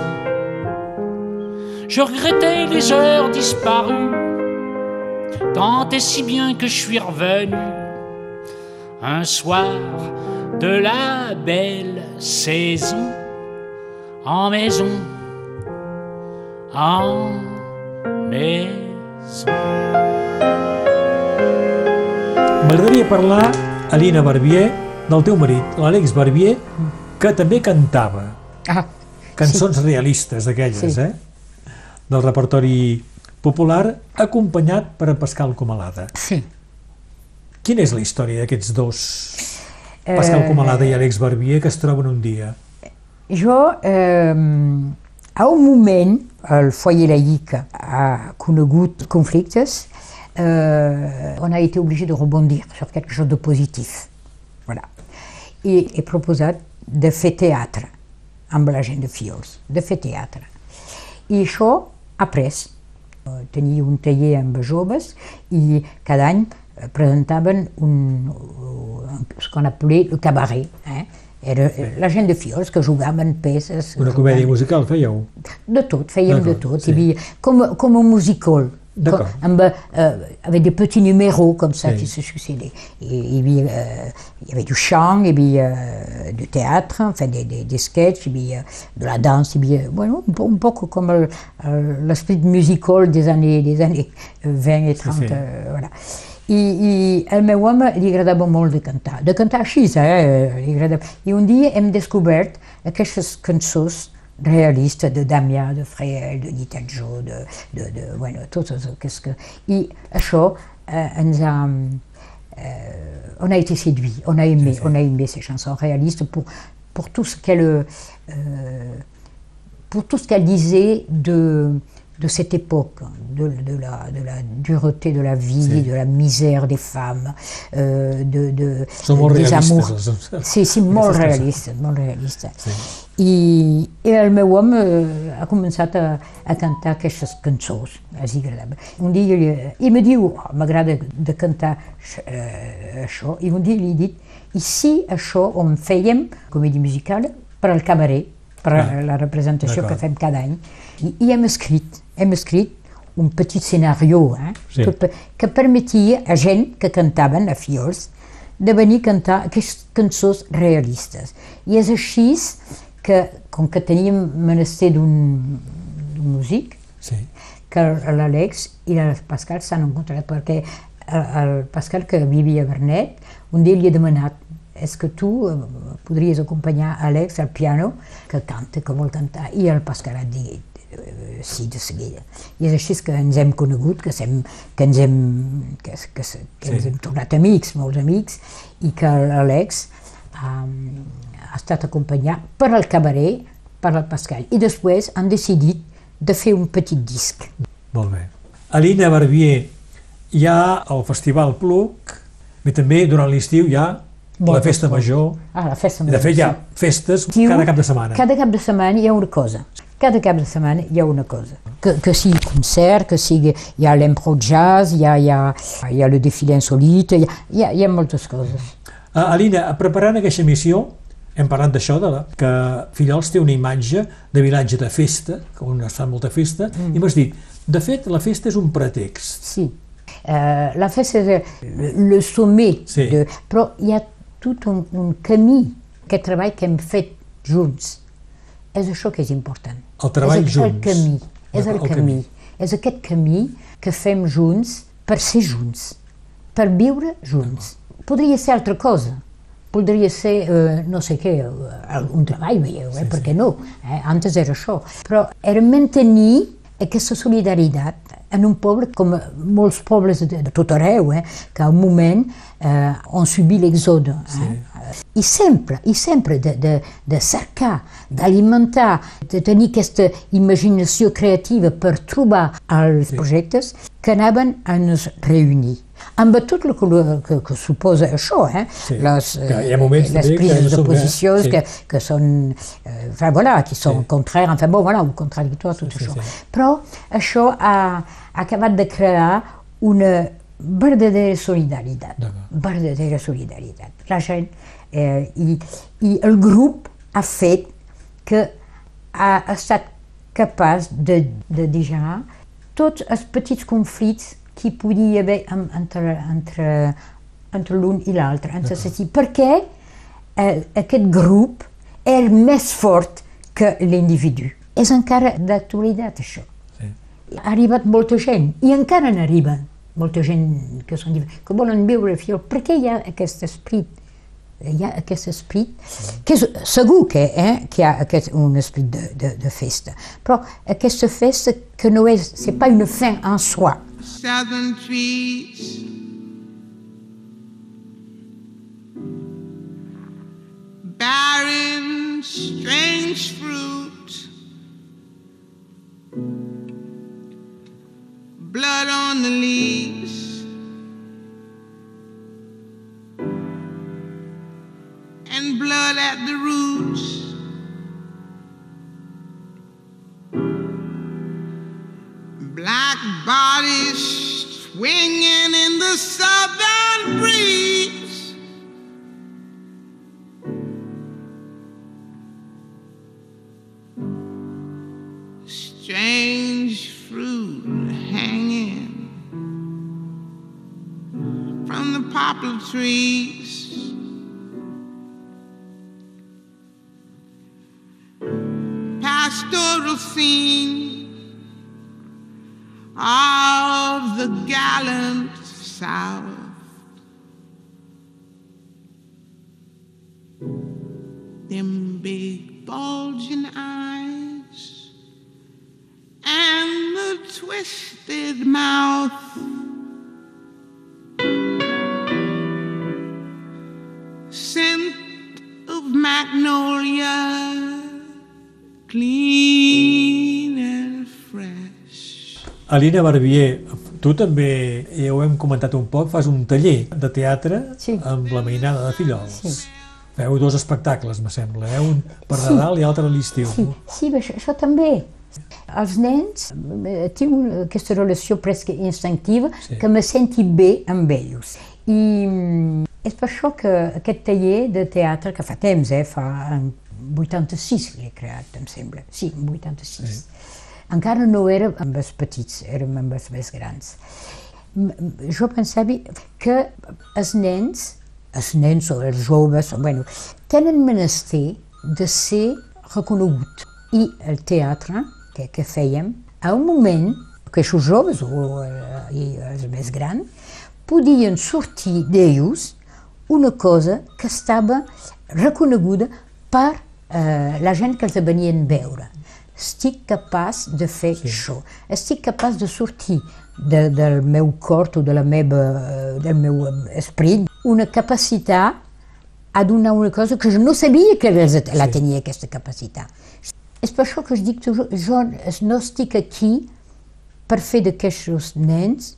Je regrettais les heures disparues, tant et si bien que je suis revenu un soir de la belle saison en maison, en maison. M'agradaria parlar, Alina Barbier, del teu marit, l'Àlex Barbier, que també cantava Ah, cançons realistes d'aquelles, Sí. eh? Del repertori popular, acompanyat per en Pascal Comalada. sí. Quina és la història d'aquests dos, Pascal Eh, Comalada i Àlex Barbier, que es troben un dia? Jo, eh, a un moment, el foyer laïque ha conegut conflictes, on a été obligé de rebondir sur quelque chose de positif. Voilà. I he proposat de amb la gent de Fiols, de teatre. I això ha après. Eh, Tenia un taller amb joves i cada any eh, presentaven un, ce qu'on appelait le cabaret. Eh? Era la gent de Fiols que jugaven peces. Una comèdia musical, fèieu? de tot, fèiem de tot. sí. Hi havia, com, com un musical, D'accord. com, amb, euh, avec des petits numéros comme ça Sí. qui se succédaient. Et, il, y avait, euh, il y avait du chant, y avait euh, du théâtre, enfin des, des, des sketchs, y avait euh, de la danse, y avait, bueno, un, po- un peu comme euh, euh, l'esprit musical des années, des années euh, 20 et 30. sí. euh, voilà. I, i al meu home li agradava molt de cantar, de cantar així, eh? Li agradava. I un dia hem descobert aquestes cançons realistes de Damià, de Freel, de Nitatjó, de, de, de, bueno, totes aquestes... Que... Eh, ens ha... Euh, on a été séduits, on a aimé, on a aimé ces chansons réalistes pour, pour tout ce qu'elle euh, pour tout ce qu'elle disait de, de cette époque, de, de la, de la dureté de la vie, de la misère des femmes, euh, de, de, des amours. els- Sí, sí, molt aquestes I, i el meu home eh, ha començat a, a cantar aquestes cançons, els agradava. Un dia ell, ell me diu, oh, m'agrada de cantar eh, això, i un dia li he dit, i si això ho fèiem, comèdia musical, per al cabaret, per a Ah, la representació que fem cada any, i, i hem escrit, hem escrit un petit escenarió eh, Sí. pe- que permetia a gent que cantaven a fiols de venir a cantar aquestes cançons realistes. I és així que, com que teníem menester d'un músic, Sí. que l'Àlex i el Pascal s'han encontrat perquè el, el Pascal que vivia a Bernet un dia li ha demanat és que tu eh, podries acompanyar Àlex al piano que canta, que vol cantar i el Pascal ha dit eh, sí de seguida i és així que ens hem conegut que, sem, que ens hem que, que, que ens Sí. hem tornat amics, molts amics i que l'Àlex um, estat acompanyat per al cabaret per al Pascal i després han decidit de fer un petit disc Molt bé. A l'Ina Barbier hi ha el Festival Pluc, i també durant l'estiu hi ha la Moltes Festa. Major. Ah, la festa De major, fet, hi ha festes Estiu, cada cap de setmana. Cada cap de setmana hi ha una cosa. Cada cap de setmana hi ha una cosa. Que, que sigui concert, que sigui... Hi ha l'impro jazz, hi ha, hi ha, hi ha el desfilé insolite, hi ha, hi ha, hi ha moltes coses. Uh, Alina, preparant aquesta missió, hem parlat d'això, de la, que Fillols té una imatge de vilatge de festa, on es fa molta festa, mm. i m'has dit, de fet, la festa és un pretext. Sí. Euh, la festa és le, le sommet, Sí. de, però hi ha tot un, un camí, aquest treball que hem fet junts. És això que és important. El treball és junts. El camí, és el, El camí. camí. És aquest camí que fem junts per ser junts, per viure junts. Podria ser altra cosa. Podria ser, eh, no sé què, eh, un treball, veieu, eh? per què no? Eh? Antes era això. Però era mantenir aquesta solidaritat en un poble com molts pobles de, de tot arreu, eh? que a un moment eh, han subit l'exode. Eh? I sempre, i sempre de, de, de cercar, d'alimentar, de tenir aquesta imaginació creativa per trobar els projectes que anaven a ens reunir. Amb tot el que, que, que suposa això, eh? Sí, les, que hi ha moments les prises de eh? posició Sí. que, que són, eh, enfin, voilà, qui són Sí. contraires, enfin bon, voilà, ou contradictoires, tot Sí, això. sí. Però això ha, ha acabat de crear una verdadera solidaritat. Verdadera solidaritat. La gent eh, i, i el grup ha fet que ha estat capaç de, de digerir tots els petits conflictes que hi podia haver en- entre, entre, entre l'un i l'altre, entre sentir, perquè eh, aquest grup és més fort que l'individu. És encara d'actualitat, això. Sí. Ha arribat molta gent, i encara n'arriben molta gent que, són, que volen viure fiel, perquè hi ha aquest esprit, hi ha aquest esprit, que és, segur que, eh, que hi ha aquest, un esprit de, de, de festa, però aquesta festa que no és, c'est pas une fin en soi, southern trees. Barren, strange fruit. Blood on the leaves. And blood at the roots. Black bodies swinging in the southern breeze. Strange fruit hanging from the poplar trees. Pastoral scene of the gallant South. Them big bulging eyes and the twisted mouth. Alina Barbier, tu també, ja ho hem comentat un poc, fas un taller de teatre Sí. amb la mainada de Fillols. Sí. Feu dos espectacles, me sembla, eh? un per Nadal i l'altre a l'estiu. Sí, sí això, això també. Els nens eh, tinc aquesta relació presque instinctiva Sí. sí. que me senti bé amb ells. I mm, és per això que aquest taller de teatre, que fa temps, eh, fa en 86 que l'he creat, em sembla. Sí, en 86. Sí. Encara no era amb els petits, érem amb els més grans. Jo pensava que els nens, els nens o els joves, bueno, tenen menester de ser reconeguts. I el teatre que, que fèiem, a un moment que els joves o eh, i els més grans podien sortir d'ells una cosa que estava reconeguda per eh, la gent que els venien veure. Estic capaç de fer això. Estic capaç de sortir de, del meu cor o de la meva, eh, del meu eh, esperit una capacitat a donar una cosa que jo no sabia que els- la tenia, aquesta capacitat. És per això que jo dic toujours, jo no estic aquí per fer d'aquests nens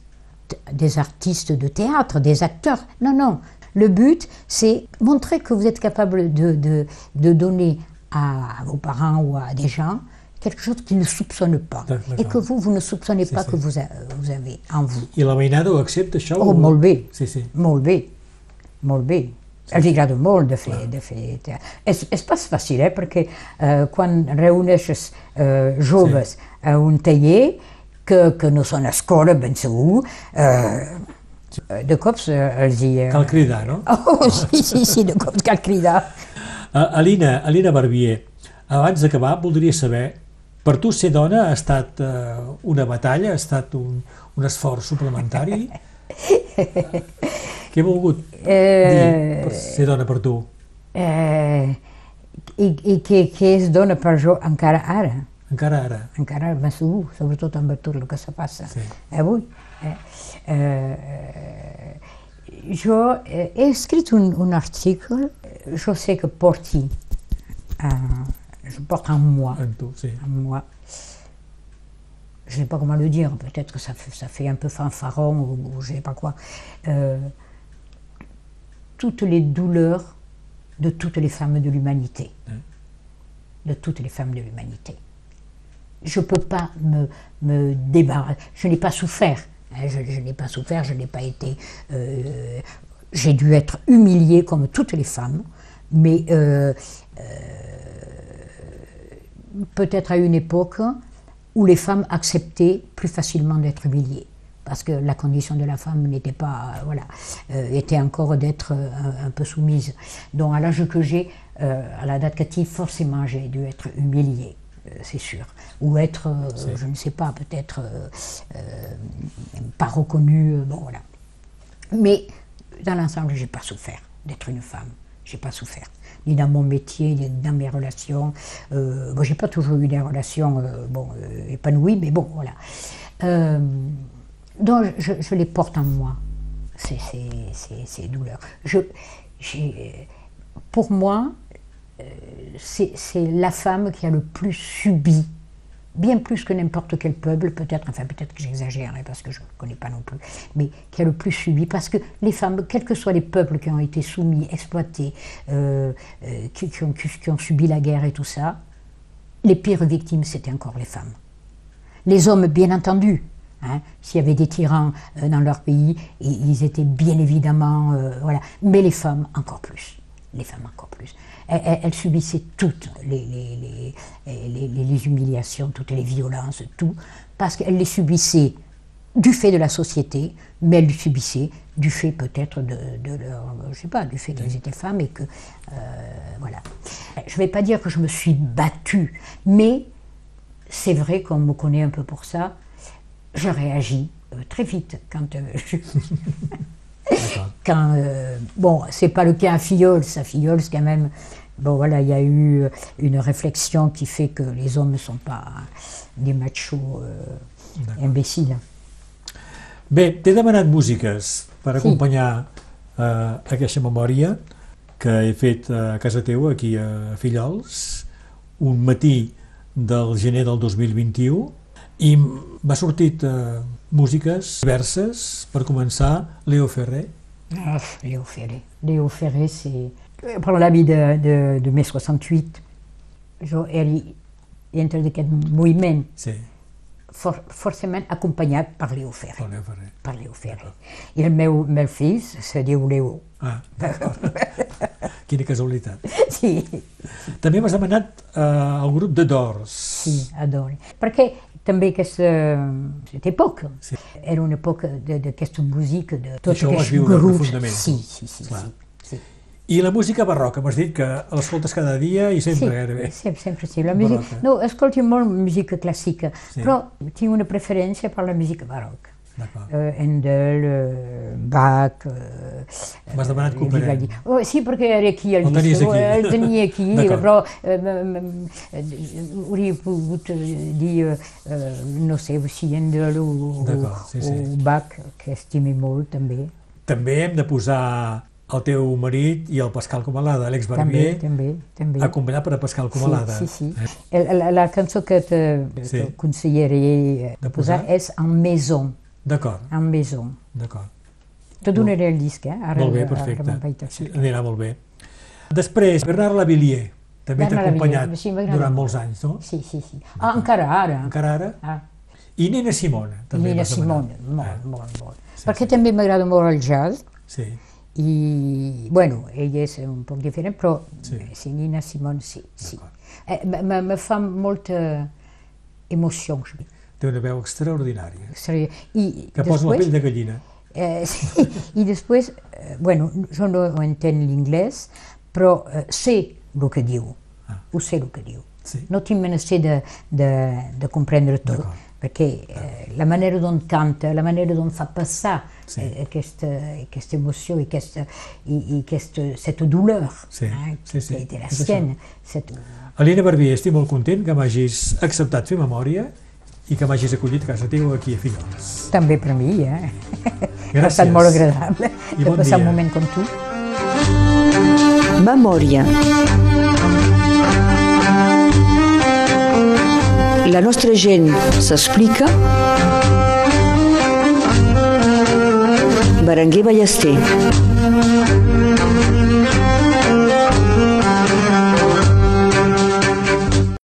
des artistes de théâtre, des acteurs. Non, non. Le but, c'est montrer que vous êtes capable de, de, de donner à, vos parents ou à des gens quelque chose qu'ils ne soupçonnent pas. Et que vous, vous ne soupçonnez pas si. que vous, a- vous avez en vous. I la veïnada ho accepta, això? Oh, o- molt bé. Sí, sí. Molt bé, molt bé. Els agrada molt de fer, de fer teatre. És, és pas fàcil, eh? perquè eh, quan reuneixes eh, joves a un taller que, que no són escola, ben segur, eh, de cops eh, els hi... eh, Cal cridar, no? [laughs] Oh, sí, sí, sí, de cops cal cridar. Uh, [laughs] Alina, Alina Barbier, abans d'acabar voldria saber, per tu ser dona ha estat uh, una batalla, ha estat un, un esforç suplementari? [laughs] Què he volgut dir per ser dona per tu? Eh, I i què, què és dona per jo encara ara? Encara ara. encara ben segur, sobretot amb tot el que se passa Sí. avui. Eh? Eh, jo eh, he escrit un, un article, je sais que porti, euh, je porte en moi, En tu, sí. en moi. Je ne sais pas comment le dire, peut-être que ça fait, ça fait un peu fanfaron ou, ou je ne sais pas quoi. Euh, toutes les douleurs de toutes les femmes de l'humanité. De toutes les femmes de l'humanité. Je ne peux pas me, me débarrasser. Je n'ai pas souffert. hein, je je n'ai pas souffert, je n'ai pas été. euh, J'ai dû être humiliée comme toutes les femmes, mais euh, euh, peut-être à une époque où les femmes acceptaient plus facilement d'être humiliées. Parce que la condition de la femme n'était pas, euh, voilà, euh, était encore d'être euh, un, un peu soumise. Donc à l'âge que j'ai, euh, à la date captive, forcément j'ai dû être humiliée, c'est sûr. Ou être, je ne sais pas, peut-être pas reconnue, bon voilà. Mais dans l'ensemble, j'ai pas souffert d'être une femme. J'ai pas souffert. Dans mon métier, dans mes relations. Euh, bon, j'ai pas toujours eu des relations euh, bon, euh, épanouies, mais bon, voilà. Euh, donc, je, je les porte en moi, ces, ces, ces- douleurs. Je, pour moi, euh, c'est la femme qui a le plus subi bien plus que n'importe quel peuple, peut-être, enfin peut-être que j'exagère, parce que je ne connais pas non plus, mais qui a le plus subi, parce que les femmes, quels que soient les peuples qui ont été soumis, exploités, euh, euh, qui, ont, subi la guerre et tout ça, les pires victimes, c'était encore les femmes. Les hommes, bien entendu, hein, s'il y avait des tyrans euh, dans leur pays, ils étaient bien évidemment, voilà, mais les femmes encore plus, les femmes encore plus. Elles subissaient toutes les, les- les- les- les- les humiliations, toutes les violences, tout, parce qu'elles les subissaient du fait de la société, mais elles le subissaient du fait peut-être de, de leur, je sais pas, du fait qu'elles étaient femmes et que, euh, voilà. Je ne vais pas dire que je me suis battue, mais c'est vrai qu'on me connaît un peu pour ça. Je réagis euh, très vite quand euh, je- [laughs] quand euh, bon, c'est pas le cas à Filleul, à Filleul, quand même. Bon, voilà, il y a eu euh, une réflexion qui fait que les hommes ne sont pas des machos euh, imbéciles. Bé, t'he demanat músiques per Sí. acompanyar eh, aquesta memòria que he fet a casa teva, aquí a Fillols, un matí del gener del 2021, i m'ha sortit eh, músiques diverses. Per començar, Leo Ferrer. Ah, Léo Ferré. Léo Ferré, c'est per l'avi de, de, de mai 68, jo era dintre d'aquest moviment Sí, for, forçament acompanyat per Leo Ferrer. Pol Leo Ferrer. Per Leo Ferrer. I el meu, meu fill se diu Leo. Ah. [laughs] Quina casualitat. Sí, També m'has demanat eh, el grup de Doors. sí, adoro. Perquè també aquesta, aquesta època Sí. era una època de- d'aquesta música, de tot Això aquest profundament, Sí, sí, sí, Clar. sí, sí. I la música barroca, m'has dit que l'escoltes cada dia i sempre sí, gairebé. sempre, sempre sí. La música, Barroca. no, escolto molt música clàssica, Sí. però tinc una preferència per la música barroca. Uh, Handel, uh, Bach... Uh, M'has demanat eh, Couperin. Vivaldi. Oh, sí, perquè era aquí El tenies disco, aquí. eh, el tenia aquí, [laughs] però eh, eh, hauria pogut eh, dir, eh, no sé, si Handel o, D'acord, sí, sí. o Bach, que estimi molt també. També hem de posar el teu marit i el Pascal Comalada, També, Barbier, també, també. acompanyat per a Pascal Comalada. Sí, sí, sí. Eh? El- La, la cançó que te Sí. de posar posar? és En Maison. D'acord, En Maison. d'acord. Te donaré el disc, eh? Ara, Molt bé, ara perfecte. vaig a Sí, anirà molt bé. Després, Bernard Lavillier, també t'ha acompanyat sí, durant molt. molts anys, no? Sí, sí, sí. Ah, encara ara. Encara ara? Ah, I Nina Simona, també Nina demanat. Simone, molt, Ah, molt, molt. Sí, Perquè sí. també m'agrada molt el jazz Sí, i, bueno, ella és un poc diferent, però Sí. sí, Nina Simone, sí, sí. Eh, me- fa molta emoció. Té una veu extraordinària. I que posa la després- pell de gallina. Eh, [laughs] sí. I després, eh, bueno, jo no entenc l'inglès, però eh, sé el que diu, Ah. ho sé el que diu. Sí. No tinc menester de, de, de comprendre tot, perquè eh, la manera d'on canta, la manera d'on fa passar Sí. eh, aquesta, aquesta emoció i aquesta, i, i aquesta, cette douleur Sí, eh, sí, sí, que de la sienne. Cette... Alina Barbier, estic molt content que m'hagis acceptat fer memòria i que m'hagis acollit a casa teva aquí a Figueroles. També per mi, eh? Gràcies. Ha estat molt agradable I de bon passar dia. un moment com tu. Memòria. La nostra gent s'explica. Berenguer Ballester.